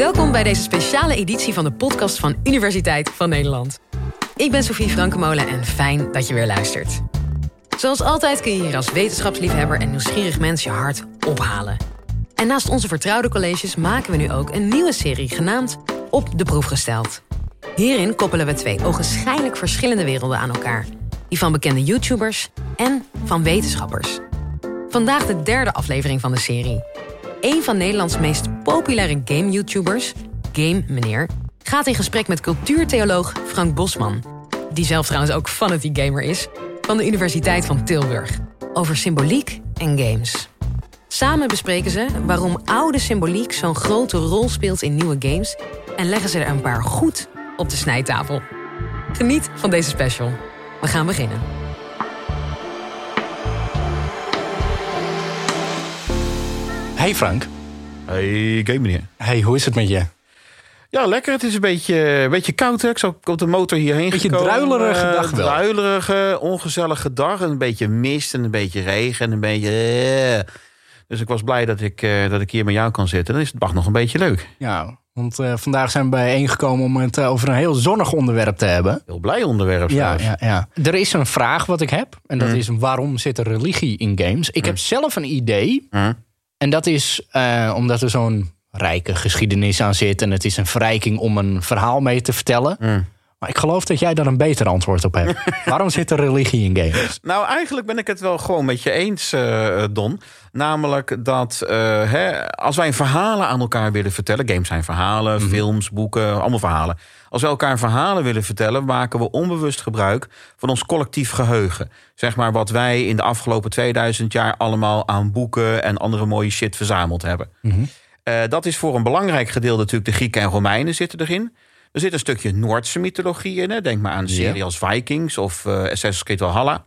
Welkom bij deze speciale editie van de podcast van Universiteit van Nederland. Ik ben Sofie Frankemolen en fijn dat je weer luistert. Zoals altijd kun je hier als wetenschapsliefhebber en nieuwsgierig mens je hart ophalen. En naast onze vertrouwde colleges maken we nu ook een nieuwe serie genaamd Op de Proef Gesteld. Hierin koppelen we twee ogenschijnlijk verschillende werelden aan elkaar. Die van bekende YouTubers en van wetenschappers. Vandaag de derde aflevering van de serie. Een van Nederlands meest populaire game-YouTubers, Game Meneer... gaat in gesprek met cultuurtheoloog Frank Bosman... die zelf trouwens ook fanatiek gamer is... van de Universiteit van Tilburg. Over symboliek en games. Samen bespreken ze waarom oude symboliek zo'n grote rol speelt in nieuwe games... en leggen ze er een paar goed op de snijtafel. Geniet van deze special. We gaan beginnen. Hey Frank. Hey, game meneer. Hey, hoe is het met je? Ja, lekker. Het is een beetje, een beetje koud. Hè? Ik op de motor hierheen Beetje gekomen. druilerige Eh, dag wel. Druilerige, ongezellige dag. Een beetje mist en een beetje regen en een beetje... eh. Dus ik was blij dat ik, eh, dat ik hier met jou kan zitten. Dan is het dag nog een beetje leuk. Ja, want vandaag zijn we bijeengekomen om het over een heel zonnig onderwerp te hebben. Heel blij onderwerp Ja, ja, ja. Er is een vraag wat ik heb. En dat Mm. is waarom zit er religie in games? Ik heb zelf een idee. Hm? En dat is eh, omdat er zo'n rijke geschiedenis aan zit. En het is een verrijking om een verhaal mee te vertellen. Hm. Maar ik geloof dat jij daar een beter antwoord op hebt. waarom zit er religie in games? Nou, eigenlijk ben ik het wel gewoon met je eens, eh, Don. Namelijk dat eh, hè, als wij verhalen aan elkaar willen vertellen... games zijn verhalen, films, boeken, allemaal verhalen. Als we elkaar verhalen willen vertellen... maken we onbewust gebruik van ons collectief geheugen. Zeg maar wat wij in de afgelopen 2000 jaar... allemaal aan boeken en andere mooie shit verzameld hebben. Eh, dat is voor een belangrijk gedeelte natuurlijk... de Grieken en Romeinen zitten erin... Er zit een stukje Noordse mythologie in. Hè? Denk maar aan series Ja. als Vikings of eh Assassin's Creed Valhalla.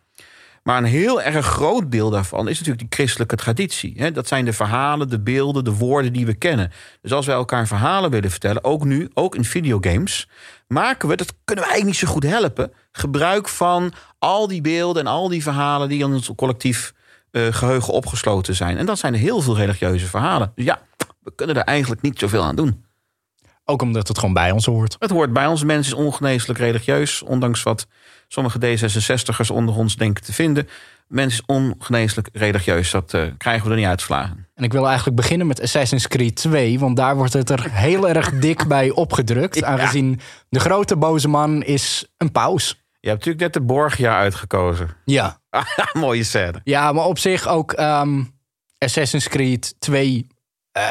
Maar een heel erg groot deel daarvan is natuurlijk die christelijke traditie. Hè? Dat zijn de verhalen, de beelden, de woorden die we kennen. Dus als wij elkaar verhalen willen vertellen, ook nu, ook in videogames, maken we, dat kunnen we eigenlijk niet zo goed helpen, gebruik van al die beelden en al die verhalen die in ons collectief eh, geheugen opgesloten zijn. En dat zijn heel veel religieuze verhalen. Dus ja, we kunnen er eigenlijk niet zoveel aan doen. Ook omdat het gewoon bij ons hoort. Het hoort bij ons. Mens is ongeneeslijk religieus. Ondanks wat sommige D66'ers onder ons denken te vinden. Mens is ongeneeslijk religieus. Dat eh, krijgen we er niet uitgeslagen. En ik wil eigenlijk beginnen met Assassin's Creed 2, want daar wordt het er heel erg dik bij opgedrukt. Ja. Aangezien de grote boze man is een paus. Je hebt natuurlijk net de Borgia uitgekozen. Ja. Mooie scène. Ja, maar op zich ook ehm, Assassin's Creed 2 eh,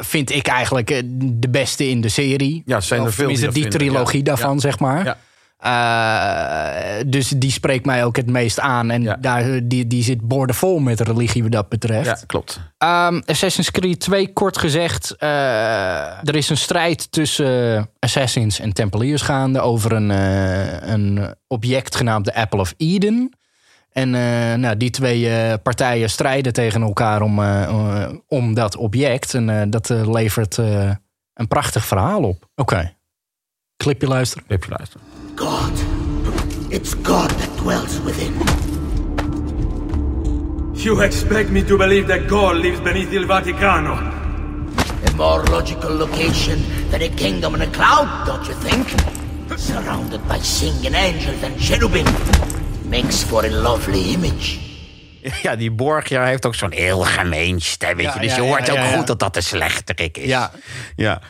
vind ik eigenlijk eh, de beste in de serie. Ja, zijn er Of veel die dat die trilogie ja. daarvan, Ja. zeg maar. Ja. Eh, dus die spreekt mij ook het meest aan. En Ja. daar, die, die zit boordevol met religie wat dat betreft. Ja, klopt. Ehm, Assassin's Creed 2, kort gezegd. er is een strijd tussen Assassins en Tempeliers gaande over een, een object genaamd de Apple of Eden. En eh, nou, die twee eh, partijen strijden tegen elkaar om, eh, om dat object. En dat levert eh, een prachtig verhaal op. Oké. Clipje luisteren. Heb je luisteren. God. It's God that dwells within. You expect me to believe that God lives beneath Il Vaticano? A more logical location than a kingdom in a cloud, don't you think? Surrounded by singing angels and cherubim. Makes for a lovely image. Ja, die Borgia heeft ook zo'n heel gemeen stemmetje. Ja, dus ja, je hoort ja, ook ja, ja. goed dat dat de slechterik is. Ja. ja.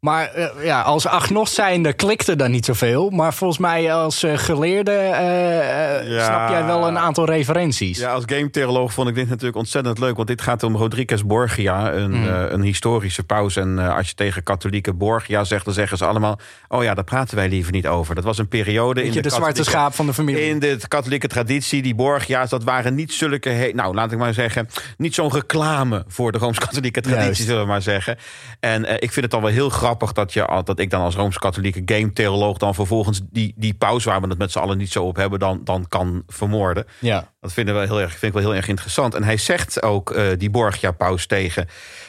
Maar eh, ja, als agnost zijnde klikte daar niet zoveel. Maar volgens mij als eh, geleerde eh, Ja. snap jij wel een aantal referenties. Ja, als game-theoloog vond ik dit natuurlijk ontzettend leuk. Want dit gaat om Rodriguez Borgia, een, Hmm. een historische paus. En als je tegen katholieken Borgia zegt, dan zeggen ze allemaal... oh ja, daar praten wij liever niet over. Dat was een periode in de, de zwarte katholieke- schaap van de familie. In de katholieke traditie, die Borgia's, dat waren niet zulke... nou, laat ik maar zeggen, niet zo'n reclame voor de Rooms-Katholieke traditie, Juist. zullen we maar zeggen. En ik vind het dan wel heel grappig dat, je, dat ik dan als Rooms-Katholieke game-theoloog... dan vervolgens die, die paus, waar we het met z'n allen niet zo op hebben... dan, dan kan vermoorden. Ja. Dat vinden we heel erg, vind ik wel heel erg interessant. En hij zegt ook, eh, die Borgia-paus tegen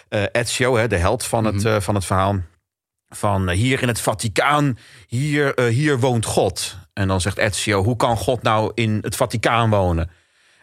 eh, Ezio, hè, de held van het, Mhm. eh, van het verhaal... van hier in het Vaticaan, hier, hier woont God. En dan zegt Ezio, hoe kan God nou in het Vaticaan wonen?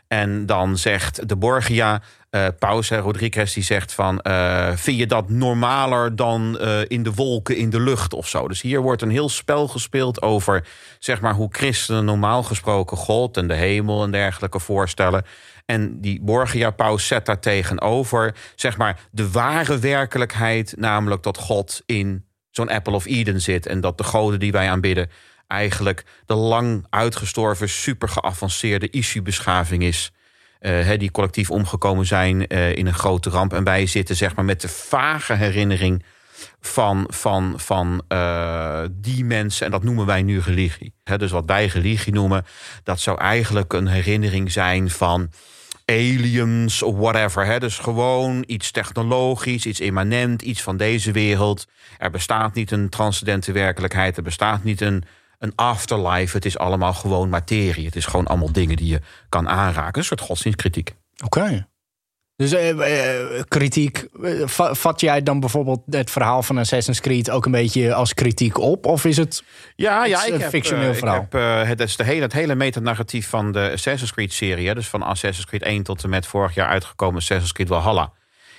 En dan zegt de Borgia, eh Paus Rodriguez, die zegt van... eh, vind je dat normaler dan eh, in de wolken, in de lucht of zo? Dus hier wordt een heel spel gespeeld over... zeg maar hoe christenen normaal gesproken God en de hemel en dergelijke voorstellen. En die Borgia-paus zet daar tegenover... zeg maar de ware werkelijkheid, namelijk dat God in zo'n Apple of Eden zit... en dat de goden die wij aanbidden eigenlijk de lang uitgestorven, super geavanceerde issue-beschaving is. hè, die collectief omgekomen zijn eh, in een grote ramp. En wij zitten zeg maar met de vage herinnering van, van, van eh, die mensen. En dat noemen wij nu religie. Hè, dus wat wij religie noemen, dat zou eigenlijk een herinnering zijn van aliens of whatever. Hè? Dus gewoon iets technologisch, iets immanent, iets van deze wereld. Er bestaat niet een transcendente werkelijkheid. Er bestaat niet een, een afterlife. Het is allemaal gewoon materie. Het is gewoon allemaal dingen die je kan aanraken. Een soort godsdienstkritiek. Oké. Dus eh, eh, kritiek, va- vat jij dan bijvoorbeeld het verhaal van Assassin's Creed ook een beetje als kritiek op? Of is het. Ja, ja ik een heb, fictioneel eh, verhaal. Ik heb, eh, het is de hele, het hele metanarratief van de Assassin's Creed-serie. Dus van Assassin's Creed 1 tot en met vorig jaar uitgekomen Assassin's Creed Valhalla.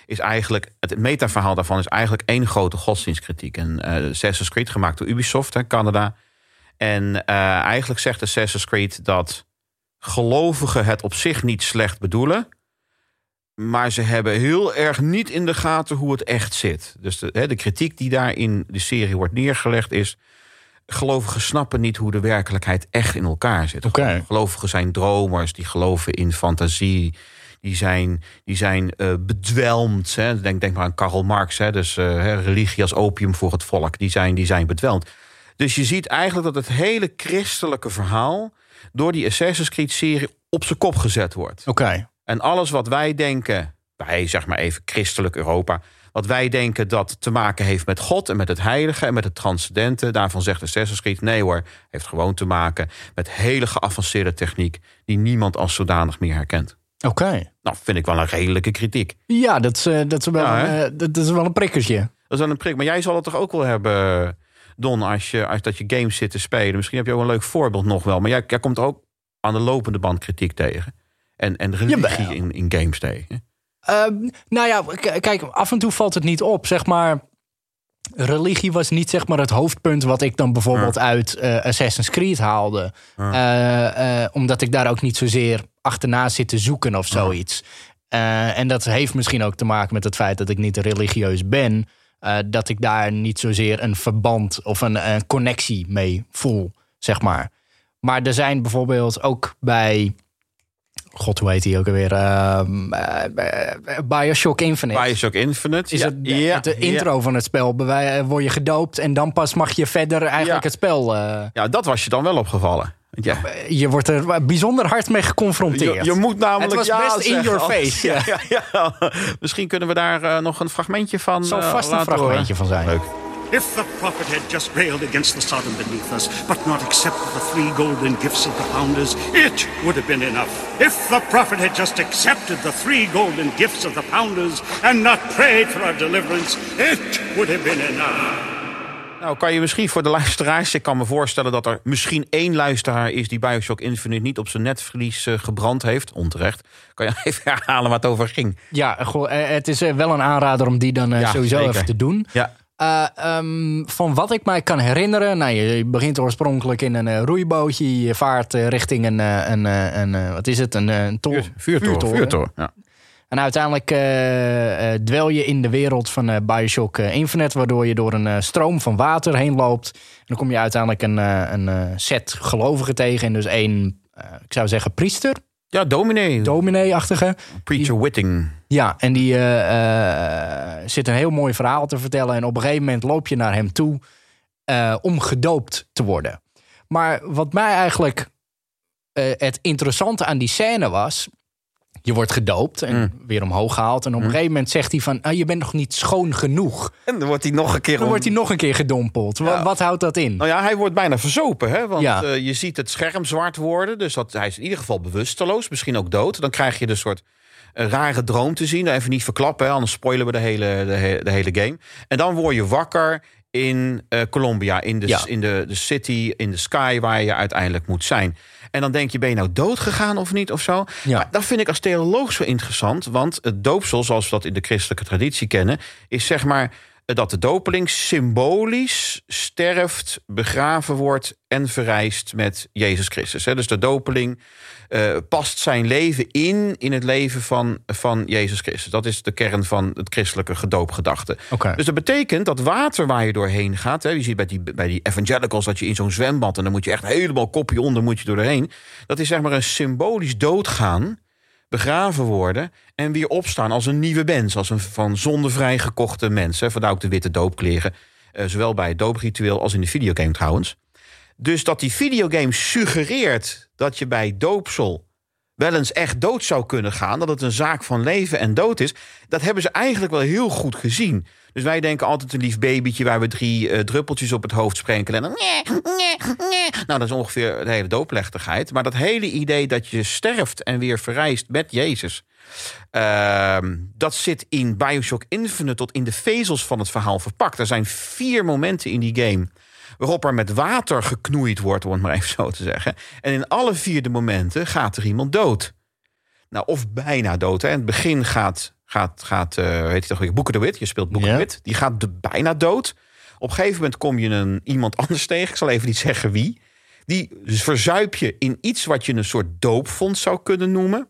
Is eigenlijk, het metaverhaal daarvan is eigenlijk één grote godsdienstkritiek. En Assassin's Creed gemaakt door Ubisoft, hè, Canada. En eh, eigenlijk zegt Assassin's Creed dat gelovigen het op zich niet slecht bedoelen. Maar ze hebben heel erg niet in de gaten hoe het echt zit. Dus de, hè, de kritiek die daar in de serie wordt neergelegd is... gelovigen snappen niet hoe de werkelijkheid echt in elkaar zit. Gelovigen zijn dromers, die geloven in fantasie... Die zijn, die zijn eh, bedwelmd. Hè. Denk, denk maar aan Karl Marx. Hè. Dus eh, religie als opium voor het volk. Die zijn, die zijn bedwelmd. Dus je ziet eigenlijk dat het hele christelijke verhaal... door die Assassin's Creed-serie op zijn kop gezet wordt. Oké. En alles wat wij denken, wij zeg maar even christelijk Europa, wat wij denken dat te maken heeft met God en met het heilige en met het transcendente, daarvan zegt Assassin's Creed nee hoor, heeft gewoon te maken met hele geavanceerde techniek die niemand als zodanig meer herkent. Oké. Nou, vind ik wel een redelijke kritiek. Ja, dat is, eh, dat, is wel, Ja, eh, dat is wel een prikkertje. Dat is wel een prik. Maar jij zal het toch ook wel hebben, Don, als, je, als dat je games zit te spelen. Misschien heb je ook een leuk voorbeeld nog wel. Maar jij, jij komt ook aan de lopende band kritiek tegen. En, en religie in, in games tegen. Ehm, nou ja, kijk, af en toe valt het niet op. Zeg maar, religie was niet zeg maar het hoofdpunt wat ik dan bijvoorbeeld uit eh, Assassin's Creed haalde. Eh, eh, omdat ik daar ook niet zozeer achterna zit te zoeken of zoiets. En dat heeft misschien ook te maken met het feit dat ik niet religieus ben. Eh, dat ik daar niet zozeer een verband of een, een connectie mee voel, zeg maar. Maar er zijn bijvoorbeeld ook bij. God, hoe heet die ook alweer? Ehm, eh, eh, Bioshock Infinite. Bioshock Infinite. is ja, het de, ja, de ja. intro van het spel. Word je gedoopt en dan pas mag je verder eigenlijk het spel. Ja, dat was je dan wel opgevallen. Ja. je wordt er bijzonder hard mee geconfronteerd. Je, je moet namelijk Het was ja best in zeggen. your face, Ja, ja, ja. Misschien kunnen we daar eh, nog een fragmentje van zal eh, vast een fragmentje horen. van zijn. Leuk. If the prophet had just railed against the Sodom beneath us, but not accepted the three golden gifts of the founders, it would have been enough. If the prophet had just accepted the three golden gifts of the founders and not prayed for our deliverance, it would have been enough. Nou, kan je misschien voor de luisteraars... Ik kan me voorstellen dat er misschien één luisteraar is... die Bioshock Infinite niet op zijn netvlies eh, gebrand heeft. Onterecht. Kan je even herhalen wat het over ging? Ja, goh, eh, het is eh, wel een aanrader om die dan Ja, sowieso zeker. even te doen. Ja. Ehm, van wat ik mij kan herinneren, nou, je, begint oorspronkelijk in een roeibootje, je vaart richting een, een, een, wat is het, een, een tor- Vuurtoren. Vuurtoren. Ja. En uiteindelijk eh, dwel je in de wereld van eh, Bioshock Infinite, waardoor je door een stroom van water heen loopt. En dan kom je uiteindelijk een, een set gelovigen tegen. En dus één, ik zou zeggen, priester, ja, dominee. dominee-achtige. Preacher Whitting. Ja, en die zit een heel mooi verhaal te vertellen. En op een gegeven moment loop je naar hem toe om gedoopt te worden. Maar wat mij eigenlijk het interessante aan die scène was... Je wordt gedoopt en weer omhoog gehaald. En op een gegeven moment zegt hij van... Ah, je bent nog niet schoon genoeg. En dan wordt hij nog een keer... Dan om- wordt hij nog een keer gedompeld. Wa- Ja. Wat, houdt dat in? Nou ja, hij wordt bijna verzopen, hè? Want Ja. eh, je ziet het scherm zwart worden. Dus dat, hij is in ieder geval bewusteloos, misschien ook dood. Dan krijg je een soort eh, rare droom te zien. Even niet verklappen, hè, anders spoilen we de hele, de, he- de hele game. En dan word je wakker in eh, Colombia, in, de, Ja. in de, de city, in de sky waar je uiteindelijk moet zijn. En dan denk je, ben je nou dood gegaan of niet of zo? Ja. Maar dat vind ik als theoloog zo interessant, want het doopsel, zoals we dat in de christelijke traditie kennen, is zeg maar dat de dopeling symbolisch sterft, begraven wordt en verrijst met Jezus Christus. Dus de dopeling eh, past zijn leven in in het leven van, van Jezus Christus. Dat is de kern van het christelijke gedoopgedachte. Dus dat betekent dat water waar je doorheen gaat... Hè, je ziet bij die, bij die evangelicals dat je in zo'n zwembad... en dan moet je echt helemaal kopje onder moet je doorheen. Dat is zeg maar een symbolisch doodgaan, begraven worden... en weer opstaan als een nieuwe mens. Als een van zondevrij gekochte mens. Hè. Ook de witte doopkleren. eh, zowel bij het doopritueel als in de videogame trouwens. Dus dat die videogame suggereert dat je bij doopsel wel eens echt dood zou kunnen gaan, dat het een zaak van leven en dood is, dat hebben ze eigenlijk wel heel goed gezien. Dus wij denken altijd een lief babytje waar we drie eh, druppeltjes op het hoofd sprenkelen. En dan. Nou, dat is ongeveer de hele doopplechtigheid. Maar dat hele idee dat je sterft en weer verrijst met Jezus. ehm, dat zit in Bioshock Infinite tot in de vezels van het verhaal verpakt. Er zijn vier momenten in die game waarop er met water geknoeid wordt, om het maar even zo te zeggen. En in alle vier de momenten gaat er iemand dood. Nou, of bijna dood. Hè. In het begin gaat, gaat, gaat eh weet je toch weer, Booker de Wit. Je speelt Booker Ja. de Wit. Die gaat de, bijna dood. Op een gegeven moment kom je een, iemand anders tegen. Ik zal even niet zeggen wie. Die verzuip je in iets wat je een soort doopvond zou kunnen noemen.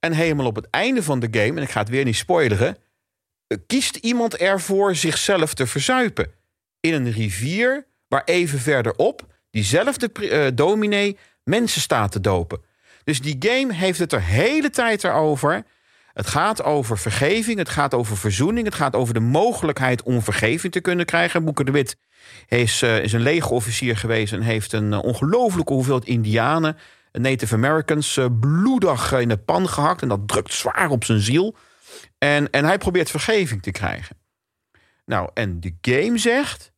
En helemaal op het einde van de game, en ik ga het weer niet spoileren... eh, kiest iemand ervoor zichzelf te verzuipen. In een rivier waar even verderop diezelfde eh, dominee mensen staat te dopen. Dus die game heeft het er hele tijd erover. Het gaat over vergeving, het gaat over verzoening... het gaat over de mogelijkheid om vergeving te kunnen krijgen. Boeker de Wit is, eh, is een legerofficier geweest... en heeft een eh, ongelofelijke hoeveelheid indianen... Native Americans bloedig in de pan gehakt... en dat drukt zwaar op zijn ziel. En, en hij probeert vergeving te krijgen. Nou, en de game zegt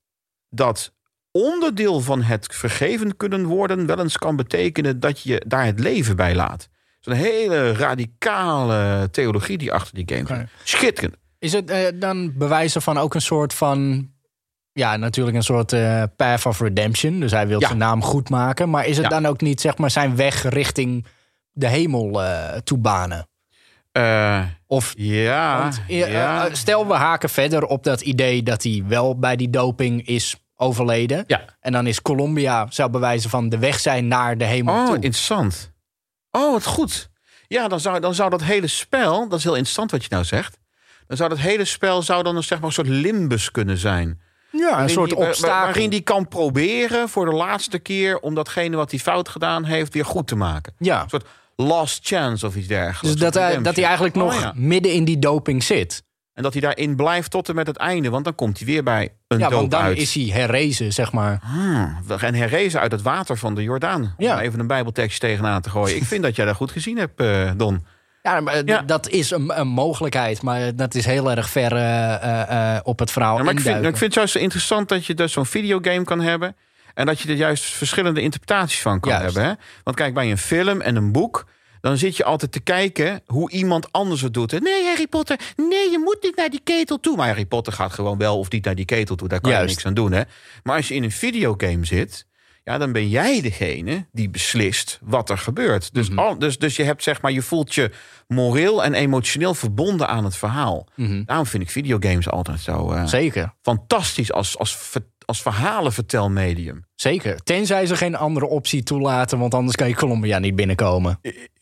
dat onderdeel van het vergeven kunnen worden wel eens kan betekenen dat je daar het leven bij laat. Een hele radicale theologie die achter die game. Oké. Schitterend. Is het eh, dan bewijzen van ook een soort van. Ja, natuurlijk een soort eh, path of redemption. Dus hij wil Ja. zijn naam goed maken. Maar is het Ja. dan ook niet zeg maar zijn weg richting de hemel eh toebanen? Eh, Of ja, want, ja. stel we haken verder op dat idee dat hij wel bij die doping is overleden. Ja. En dan is Colombia zou bewijzen van de weg zijn naar de hemel Oh, toe. interessant. Oh, wat goed. Ja, dan zou, dan zou dat hele spel, dat is heel interessant wat je nou zegt. Dan zou dat hele spel zou dan een, zeg maar, een soort limbus kunnen zijn. ja, een soort die- obstakel. Waarin die kan proberen voor de laatste keer om datgene wat hij fout gedaan heeft weer goed te maken. Ja. Een soort last chance of iets dergelijks. Dus dat hij, dat hij eigenlijk Oh, nog ja. midden in die doping zit. En dat hij daarin blijft tot en met het einde. Want dan komt hij weer bij een Ja, doop want dan uit. is hij herrezen, zeg maar. Hmm, we gaan herrezen uit het water van de Jordaan. Ja. Om even een bijbeltekst tegenaan te gooien. Ik vind dat jij dat goed gezien hebt, eh, Don. Ja, maar Ja. dat is een, een mogelijkheid. Maar dat is heel erg ver eh, eh, eh, op het verhaal Ja, maar ik vind, ik vind het juist zo interessant dat je dus zo'n videogame kan hebben. En dat je er juist verschillende interpretaties van kan Juist. hebben. Hè? Want kijk, bij een film en een boek. Dan zit je altijd te kijken hoe iemand anders het doet. Nee, Harry Potter, nee, je moet niet naar die ketel toe. Maar Harry Potter gaat gewoon wel of niet naar die ketel toe. Daar kan Juist. je niks aan doen. Hè? Maar als je in een videogame zit, ja, dan ben jij degene die beslist wat er gebeurt. Dus, Mhm. al, dus, dus je hebt zeg maar, je voelt je moreel en emotioneel verbonden aan het verhaal. Daarom vind ik videogames altijd zo eh, Zeker, fantastisch als, als, als verhalenvertelmedium. zeker. Tenzij ze geen andere optie toelaten, want anders kan je Colombia niet binnenkomen.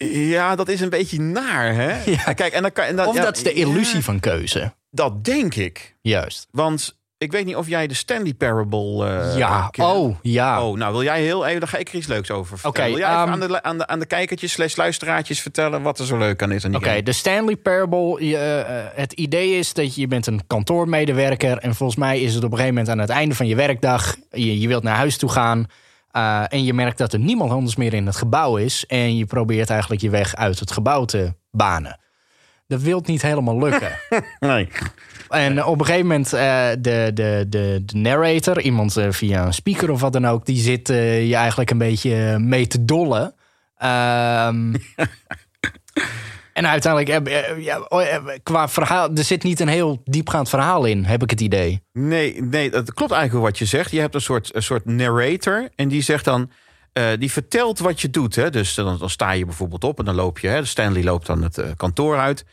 Ja, dat is een beetje naar, hè? Ja. Kijk, en dan kan, en dan, Of ja, dat is de illusie ja, van keuze. dat denk ik. Juist. Want ik weet niet of jij de Stanley Parable eh, ja, kent. oh, ja. Oh, nou wil jij heel even, daar ga ik er iets leuks over vertellen. Oké, wil jij even ehm, aan, de, aan, de, aan de kijkertjes slash luisteraartjes vertellen wat er zo leuk aan is? Oké, de Stanley Parable. je, eh, het idee is dat je, je bent een kantoormedewerker. En volgens mij is het op een gegeven moment aan het einde van je werkdag. Je, je wilt naar huis toe gaan. eh, en je merkt dat er niemand anders meer in het gebouw is. En je probeert eigenlijk je weg uit het gebouw te banen. Dat wilt niet helemaal lukken. Nee. En op een gegeven moment, eh, de, de, de, de narrator, iemand eh, via een speaker of wat dan ook, die zit eh, je eigenlijk een beetje mee te dollen. Ehm, en uiteindelijk, eh, eh, ja, oh, eh, qua verhaal, er zit niet een heel diepgaand verhaal in, heb ik het idee. Nee, nee, dat klopt eigenlijk wat je zegt. Je hebt een soort, een soort narrator en die zegt dan... eh, die vertelt wat je doet. Hè? Dus dan, dan sta je bijvoorbeeld op en dan loop je... Hè? Stanley loopt dan het eh, kantoor uit.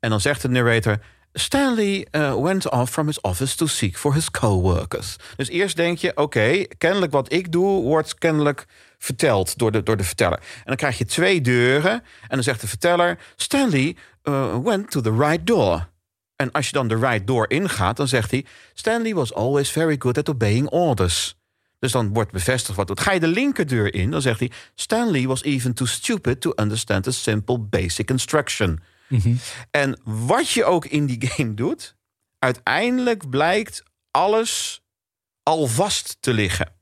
En dan zegt de narrator... Stanley uh, went off from his office to seek for his coworkers. Dus eerst denk je, oké, kennelijk wat ik doe... wordt kennelijk verteld door de, door de verteller. En dan krijg je twee deuren. En dan zegt de verteller... Stanley uh, went to the right door. En als je dan de right door ingaat, dan zegt hij... Stanley was always very good at obeying orders. Dus dan wordt bevestigd wat doet. Ga je de linkerdeur in, dan zegt hij... Stanley was even too stupid to understand a simple basic instruction. En wat je ook in die game doet... uiteindelijk blijkt alles al vast te liggen.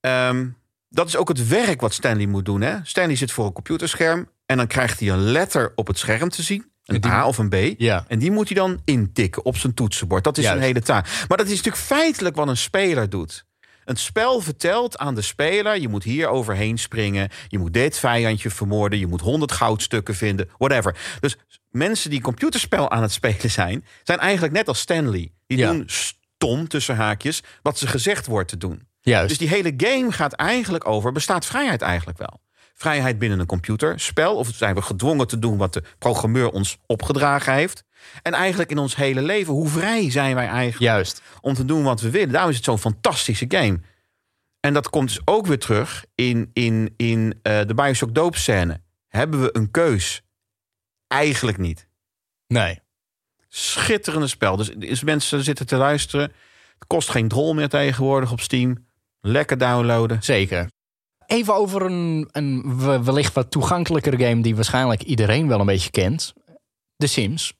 Ehm, dat is ook het werk wat Stanley moet doen. Hè? Stanley zit voor een computerscherm... en dan krijgt hij een letter op het scherm te zien... Een A of een B. Ja. En die moet hij dan intikken op zijn toetsenbord. Dat is Juist. een hele taak. Maar dat is natuurlijk feitelijk wat een speler doet. Een spel vertelt aan de speler: je moet hier overheen springen. Je moet dit vijandje vermoorden. Je moet 100 goudstukken vinden. Whatever. Dus mensen die computerspel aan het spelen zijn, zijn eigenlijk net als Stanley. Die Ja. doen stom tussen haakjes wat ze gezegd wordt te doen. Juist. Dus die hele game gaat eigenlijk over: bestaat vrijheid eigenlijk wel? Vrijheid binnen een computerspel? Of zijn we gedwongen te doen wat de programmeur ons opgedragen heeft? En eigenlijk in ons hele leven, hoe vrij zijn wij eigenlijk Juist. om te doen wat we willen? Daarom is het zo'n fantastische game. En dat komt dus ook weer terug in, in, in eh, de Bioshock doopscène. Hebben we een keus? Eigenlijk niet. Nee. Schitterende spel. Dus mensen zitten te luisteren. Het kost geen drol meer tegenwoordig op Steam. Lekker downloaden. Zeker. Even over een, een we- wellicht wat toegankelijkere game die waarschijnlijk iedereen wel een beetje kent. The Sims.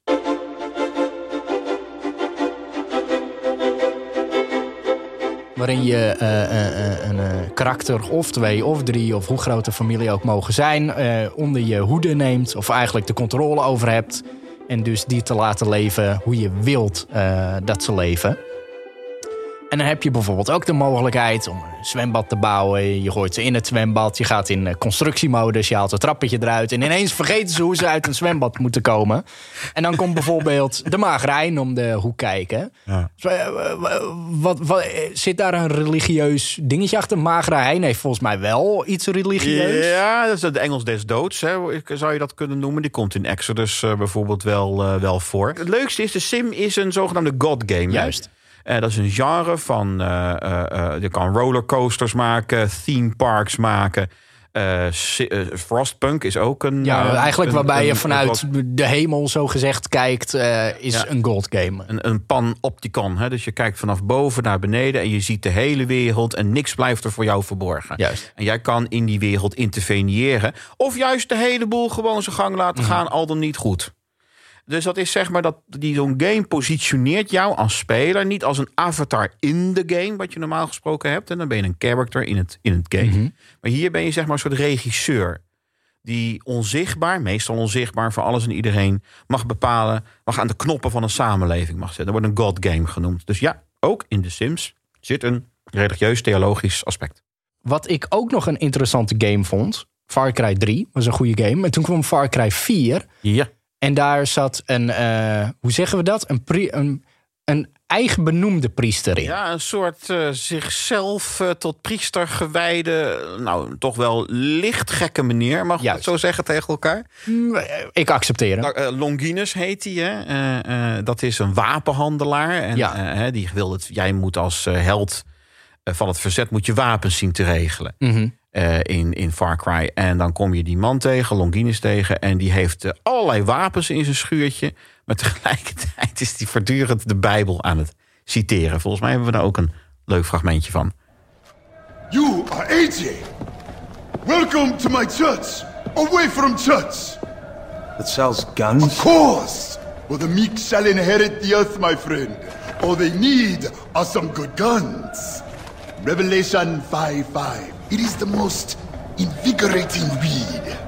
Waarin je eh, eh, eh, een karakter of twee of drie of hoe groot de familie ook mogen zijn, onder je hoede neemt of eigenlijk de controle over hebt. En dus die te laten leven hoe je wilt dat ze leven. En dan heb je bijvoorbeeld ook de mogelijkheid om een zwembad te bouwen. Je gooit ze in het zwembad, je gaat in eh, constructiemodus, je haalt het trappetje eruit. En ineens vergeten ze hoe ze uit een zwembad moeten komen. En dan komt bijvoorbeeld de magrijn om de hoek kijken. Ja. Dus, eh, wat, wat, eh, zit daar een religieus dingetje achter? Magrijn heeft volgens mij wel iets religieus. Ja, dat is het Engels des doods, hè, zou je dat kunnen noemen. Die komt in Exodus bijvoorbeeld wel, wel voor. Het leukste is, de sim is een zogenaamde god game. Juist. Eh, dat is een genre van... eh, eh, je kan rollercoasters maken, theme parks maken. Frostpunk is ook een... Ja, eigenlijk een- waarbij je vanuit een, de hemel zo gezegd kijkt, is Ja. een gold game. een, een panopticon. Hè? Dus je kijkt vanaf boven naar beneden... en je ziet de hele wereld en niks blijft er voor jou verborgen. Juist. En jij kan in die wereld interveneren. Of juist de hele boel gewoon zijn gang laten Mhm. gaan, al dan niet goed. Dus dat is zeg maar dat die zo'n game positioneert jou als speler niet als een avatar in de game, wat je normaal gesproken hebt. En dan ben je een character in het, in het game. Mhm. Maar hier ben je zeg maar een soort regisseur. Die onzichtbaar, meestal onzichtbaar voor alles en iedereen, mag bepalen, mag aan de knoppen van een samenleving mag zetten. Dat wordt een God game genoemd. Dus ja, ook in The Sims zit een religieus-theologisch aspect. Wat ik ook nog een interessante game vond, Far Cry 3 was een goede game. En toen kwam Far Cry 4 Ja. En daar zat een, eh, hoe zeggen we dat? Een, pri- een, een eigen benoemde priester in. Ja, een soort eh, zichzelf eh, tot priester gewijde, nou toch wel licht gekke meneer, mag ik het zo zeggen tegen elkaar? Mm, Ik accepteer hem. Nou, Longinus heet hij, hè? Dat is een wapenhandelaar. En Ja. die wil het, jij moet als held van het verzet moet je wapens zien te regelen. Mhm. eh, in, in Far Cry. En dan kom je die man tegen, Longinus tegen. En die heeft eh, allerlei wapens in zijn schuurtje. Maar tegelijkertijd is die voortdurend de Bijbel aan het citeren. Volgens mij hebben we daar ook een leuk fragmentje van. You are AJ. Welcome to my church. Away from church. That sells guns? Of course. For the meek shall inherit the earth, my friend. All they need are some good guns. Revelation 5 5. It is the most invigorating read.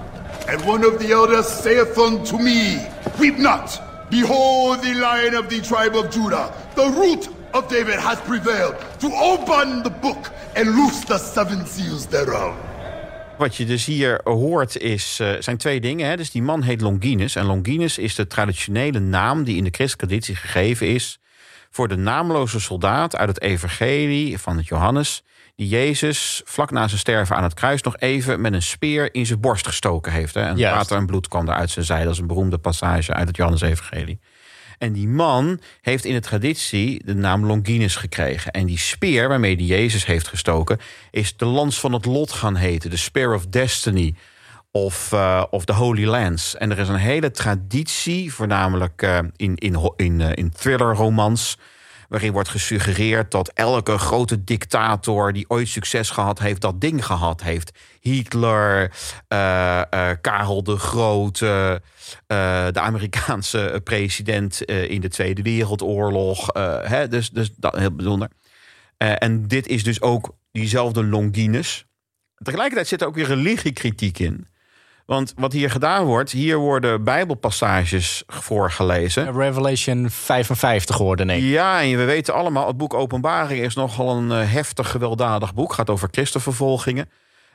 And one of the elders saith unto me, Weep not. Behold, the lion of the tribe of Judah, the root of David, hath prevailed to open the book and loose the seven seals thereof. Wat je dus hier hoort is, eh, zijn twee dingen. Hè? Dus die man heet Longinus. En Longinus is de traditionele naam die in de christelijke traditie gegeven is... voor de naamloze soldaat uit het evangelie van het Johannes... die Jezus vlak na zijn sterven aan het kruis nog even met een speer in zijn borst gestoken heeft. Hè? En Juist. water en bloed kwam er uit zijn zij. Dat is een beroemde passage uit het Johannes-evangelie. En die man heeft in de traditie de naam Longinus gekregen. En die speer waarmee die Jezus heeft gestoken... is de lans van het lot gaan heten. De Spear of Destiny. Of, eh, of de Holy Lance. En er is een hele traditie, voornamelijk eh, in, in, eh, in thrillerromans... waarin wordt gesuggereerd dat elke grote dictator... die ooit succes gehad heeft, dat ding gehad heeft. Hitler, Karel de Grote... de Amerikaanse president in de Tweede Wereldoorlog. hè, dus, dus dat heel bijzonder. En dit is dus ook diezelfde Longinus. Tegelijkertijd zit er ook weer religiekritiek in. Want wat hier gedaan wordt, hier worden bijbelpassages voorgelezen. Revelation 55 geworden, nee. Ja, en we weten allemaal, het boek Openbaring is nogal een eh, heftig, gewelddadig boek. Gaat over christenvervolgingen.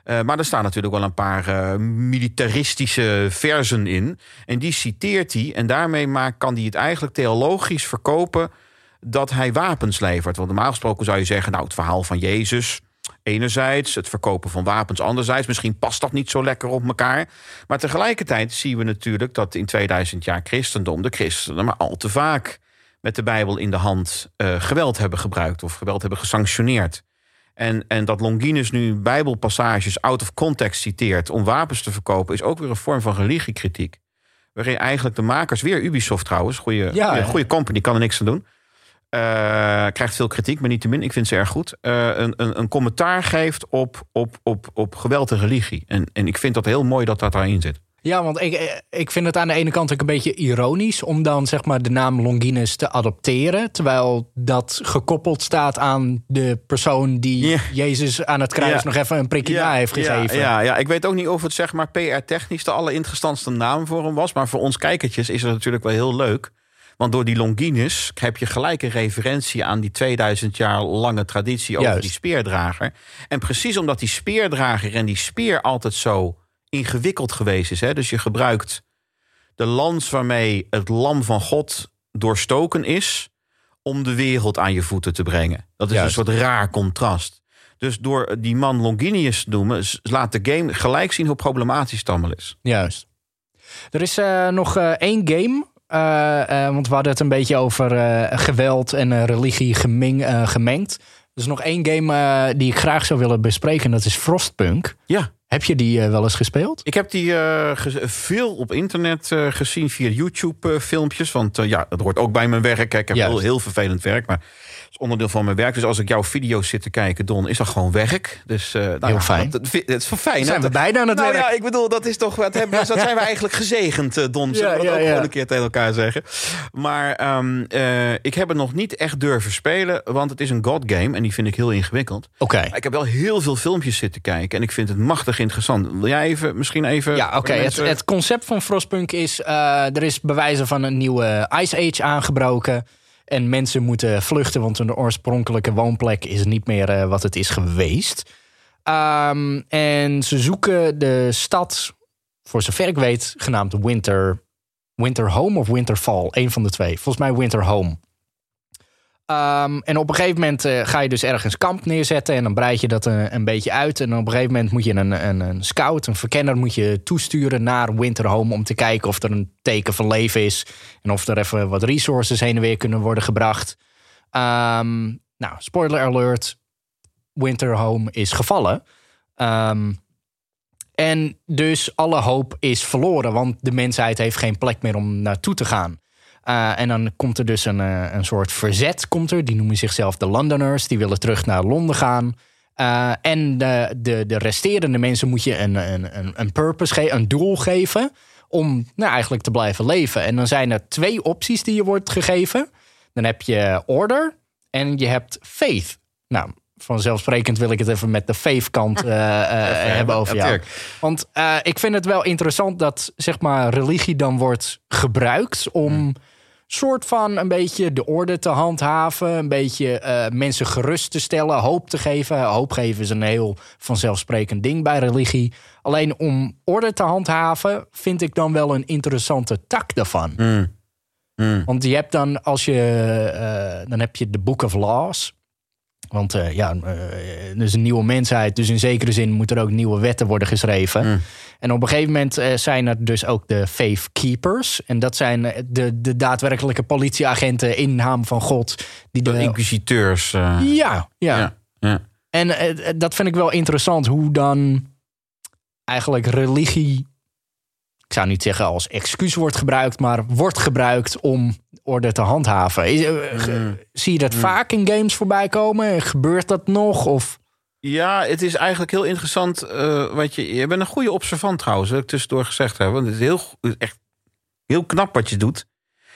Eh, maar er staan natuurlijk wel een paar eh, militaristische versen in. En die citeert hij. En daarmee maakt, kan hij het eigenlijk theologisch verkopen dat hij wapens levert. Want normaal gesproken zou je zeggen, nou, het verhaal van Jezus... Enerzijds, het verkopen van wapens anderzijds. Misschien past dat niet zo lekker op elkaar. Maar tegelijkertijd zien we natuurlijk dat in 2000 jaar christendom... de christenen maar al te vaak met de Bijbel in de hand eh, geweld hebben gebruikt... of geweld hebben gesanctioneerd. En, en dat Longinus nu Bijbelpassages out of context citeert... om wapens te verkopen, is ook weer een vorm van religiekritiek. Waarin eigenlijk de makers, weer Ubisoft trouwens... goede, Ja, goede company, kan er niks aan doen... eh, krijgt veel kritiek, maar niet te min. Ik vind ze erg goed. eh, een, een, een commentaar geeft op, op, op, op geweld en religie. En, en ik vind dat heel mooi dat dat daarin zit. Ja, want ik, ik vind het aan de ene kant ook een beetje ironisch om dan zeg maar de naam Longinus te adopteren. Terwijl dat gekoppeld staat aan de persoon die Ja. Jezus aan het kruis Ja. nog even een prikje na heeft gegeven. Ja, ja, ja, ik weet ook niet of het zeg maar PR-technisch de allerinteressantste naam voor hem was. Maar voor ons kijkertjes is het natuurlijk wel heel leuk. Want door die Longinus heb je gelijk een referentie aan die 2000 jaar lange traditie over Juist. die speerdrager. En precies omdat die speerdrager en die speer altijd zo ingewikkeld geweest is. Hè, dus je gebruikt de lans waarmee het lam van God doorstoken is om de wereld aan je voeten te brengen. Dat is Juist. een soort raar contrast. Dus door die man Longinius te noemen, laat de game gelijk zien hoe problematisch het allemaal is. Juist. Er is eh, nog eh, één game. Eh, eh, want we hadden het een beetje over eh, geweld en religie gemeng, eh, gemengd. Er is nog één game die ik graag zou willen bespreken. en Dat is Frostpunk. Ja, Heb je die wel eens gespeeld? ik heb die veel op internet gezien via YouTube-filmpjes. want ja, dat hoort ook bij mijn werk. Ik heb heel, heel vervelend werk, maar onderdeel van mijn werk. Dus als ik jouw video's zit te kijken, Don, is dat gewoon werk. Dus, eh, nou Heel ja, fijn. Dat, dat, dat is wel fijn. Zijn we bijna aan het nou werk? ja, ik bedoel, dat is toch wat hebben, dat zijn we eigenlijk gezegend, eh, Don. Zullen Ja, we dat ja, ook gewoon een keer tegen elkaar zeggen? Maar ehm, eh, ik heb het nog niet echt durven spelen, want het is een god game en die vind ik heel ingewikkeld. Oké. Ik heb wel heel veel filmpjes zitten kijken en ik vind het machtig interessant. Wil jij even, misschien even... Ja, oké. Het, het concept van Frostpunk is... er is bewijzen van een nieuwe Ice Age aangebroken. En mensen moeten vluchten, want hun oorspronkelijke woonplek is niet meer eh, wat het is geweest. Ehm, en ze zoeken de stad, voor zover ik weet, genaamd Winter, Winter Home of Winterfall. Een van de twee. Volgens mij Winter Home. Ehm, en op een gegeven moment eh, ga je dus ergens kamp neerzetten en dan breid je dat een, een beetje uit. En op een gegeven moment moet je een, een, een scout, een verkenner, moet je toesturen naar Winterhome om te kijken of er een teken van leven is. En of er even wat resources heen en weer kunnen worden gebracht. Ehm, nou, spoiler alert. Winterhome is gevallen. Ehm, en dus alle hoop is verloren, want de mensheid heeft geen plek meer om naartoe te gaan. Uh, en dan komt er dus een, uh, een soort verzet, komt er. Die noemen zichzelf de Londoners. Die willen terug naar Londen gaan. Uh, en de, de, de resterende mensen moet je een, een, een, een purpose geven, een doel geven. Om nou, eigenlijk te blijven leven. En dan zijn er twee opties die je wordt gegeven. Dan heb je order en je hebt faith. Nou, vanzelfsprekend wil ik het even met de faith-kant uh, uh, hebben over jou. Want uh, ik vind het wel interessant dat zeg maar, religie dan wordt gebruikt om soort van een beetje de orde te handhaven. Een beetje eh, mensen gerust te stellen, hoop te geven. Hoop geven is een heel vanzelfsprekend ding bij religie. Alleen om orde te handhaven vind ik dan wel een interessante tak daarvan. Want je hebt dan, als je, eh, dan heb je de Book of Laws. Want eh, ja, eh, er is een nieuwe mensheid. Dus in zekere zin moeten er ook nieuwe wetten worden geschreven. En op een gegeven moment eh, zijn er dus ook de faith keepers. En dat zijn de, de daadwerkelijke politieagenten in naam van God. Die De de, inquisiteurs. ja, ja, ja. ja. En dat vind ik wel interessant. Hoe dan eigenlijk religie... Ik zou niet zeggen als excuus wordt gebruikt... maar wordt gebruikt om orde te handhaven. Is, eh, ge- Zie je dat vaak in games voorbij komen? Gebeurt dat nog? Of... Ja, het is eigenlijk heel interessant. wat je, je bent een goede observant trouwens, wil ik tussendoor gezegd hebben. Want het is heel, echt heel knap wat je doet.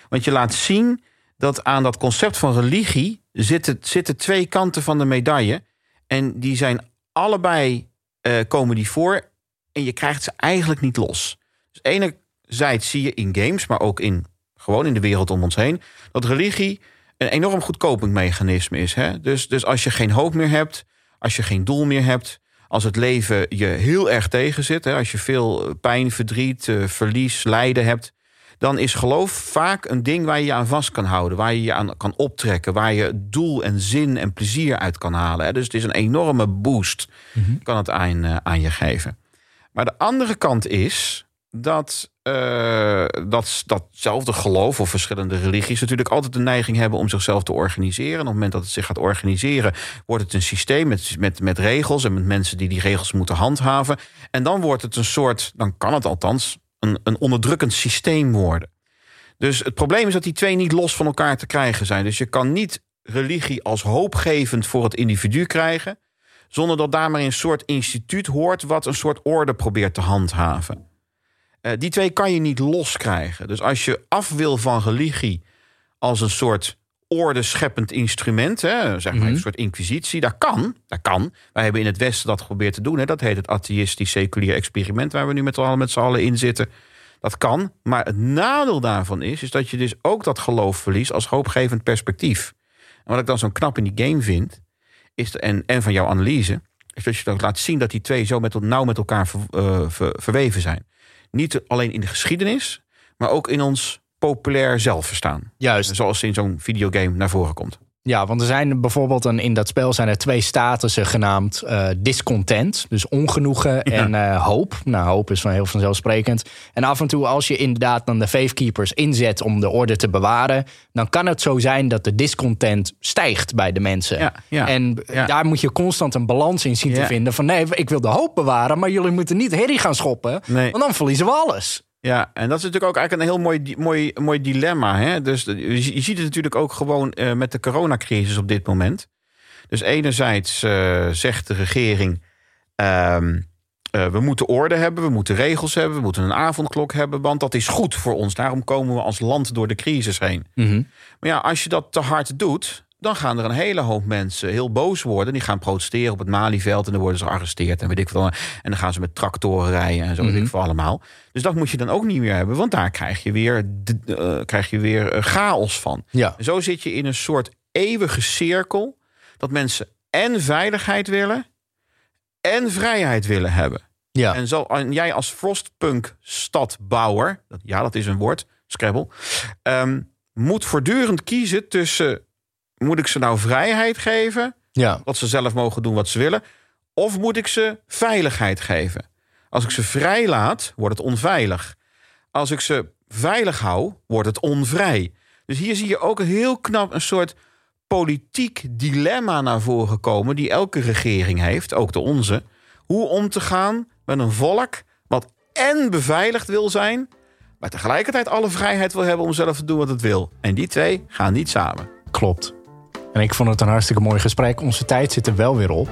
Want je laat zien dat aan dat concept van religie zitten, zitten twee kanten van de medaille. En die zijn allebei eh, komen die voor. En je krijgt ze eigenlijk niet los. Dus enerzijds zie je in games, maar ook in, gewoon in de wereld om ons heen, dat religie een enorm goed copingmechanisme is. Hè? Dus, dus als je geen hoop meer hebt, als je geen doel meer hebt, als het leven je heel erg tegenzit, hè, als je veel pijn, verdriet, eh, verlies, lijden hebt, dan is geloof vaak een ding waar je je aan vast kan houden, waar je je aan kan optrekken, waar je doel en zin en plezier uit kan halen. Hè. Dus het is een enorme boost, kan het aan, eh, aan je geven. Maar de andere kant is dat, eh, dat datzelfde geloof of verschillende religies natuurlijk altijd de neiging hebben om zichzelf te organiseren. En op het moment dat het zich gaat organiseren, wordt het een systeem met, met, met regels en met mensen die die regels moeten handhaven. En dan wordt het een soort, dan kan het althans, een, een onderdrukkend systeem worden. Dus het probleem is dat die twee niet los van elkaar te krijgen zijn. Dus je kan niet religie als hoopgevend voor het individu krijgen, zonder dat daar maar een soort instituut hoort wat een soort orde probeert te handhaven. Eh, die twee kan je niet loskrijgen. Dus als je af wil van religie als een soort ordescheppend instrument, hè, zeg maar een soort inquisitie, dat kan. Dat kan. Wij hebben in het Westen dat geprobeerd te doen. Hè. Dat heet het atheïstisch seculier experiment, waar we nu met z'n allen, met z'n allen in zitten. Dat kan. Maar het nadeel daarvan is, is dat je dus ook dat geloof verliest als hoopgevend perspectief. En wat ik dan zo knap in die game vind, is de, en, en van jouw analyse, is dat je dan laat zien dat die twee zo met, nauw met elkaar ver- eh, ver- verweven zijn. Niet alleen in de geschiedenis, maar ook in ons populair zelfverstaan. Juist. Zoals in zo'n videogame naar voren komt. Ja, want er zijn bijvoorbeeld een, in dat spel zijn er twee statussen genaamd eh, discontent, dus ongenoegen en eh, hoop. Nou, hoop is van heel vanzelfsprekend. En af en toe als je inderdaad dan de faithkeepers inzet om de orde te bewaren, dan kan het zo zijn dat de discontent stijgt bij de mensen. Ja, ja, en daar moet je constant een balans in zien te vinden van nee, ik wil de hoop bewaren, maar jullie moeten niet herrie gaan schoppen, Nee. want dan verliezen we alles. Ja, en dat is natuurlijk ook eigenlijk een heel mooi, mooi, mooi dilemma. Hè? Dus je zie- je ziet het natuurlijk ook gewoon eh, met de coronacrisis op dit moment. Dus enerzijds eh, zegt de regering... ehm, eh, we moeten orde hebben, we moeten regels hebben... we moeten een avondklok hebben, want dat is goed voor ons. Daarom komen we als land door de crisis heen. Maar ja, als je dat te hard doet... dan gaan er een hele hoop mensen heel boos worden. Die gaan protesteren op het Malieveld... en dan worden ze gearresteerd en weet ik veel. En dan gaan ze met tractoren rijden en zo weet ik veel allemaal. Dus dat moet je dan ook niet meer hebben... want daar krijg je weer, eh, krijg je weer eh, chaos van. Ja. En zo zit je in een soort eeuwige cirkel... dat mensen en veiligheid willen... en vrijheid willen hebben. Ja. En, zo, en jij als Frostpunk stadbouwer, dat- ja, dat is een woord, Scrabble, ehm, moet voortdurend kiezen tussen: moet ik ze nou vrijheid geven, ja. dat ze zelf mogen doen wat ze willen, of moet ik ze veiligheid geven? Als ik ze vrij laat, wordt het onveilig. Als ik ze veilig hou, wordt het onvrij. Dus hier zie je ook heel knap een soort politiek dilemma naar voren komen... die elke regering heeft, ook de onze. Hoe om te gaan met een volk wat en beveiligd wil zijn... maar tegelijkertijd alle vrijheid wil hebben om zelf te doen wat het wil. En die twee gaan niet samen. Klopt. En ik vond het een hartstikke mooi gesprek. Onze tijd zit er wel weer op.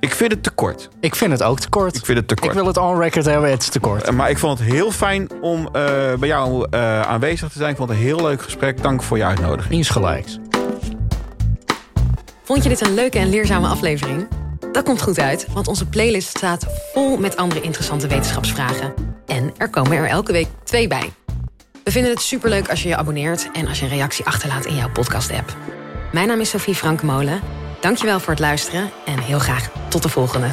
Ik vind het te kort. Ik vind het ook te kort. Ik vind het te kort. Ik wil het on record hebben, het is te kort. Maar ik vond het heel fijn om eh, bij jou eh, aanwezig te zijn. Ik vond het een heel leuk gesprek. Dank voor je uitnodiging. Insgelijks. Vond je dit een leuke en leerzame aflevering? Dat komt goed uit, want onze playlist staat vol met andere interessante wetenschapsvragen. En er komen er elke week twee bij. We vinden het superleuk als je je abonneert en als je een reactie achterlaat in jouw podcast-app. Mijn naam is Sophie Frankemolen. Dankjewel voor het luisteren en heel graag tot de volgende.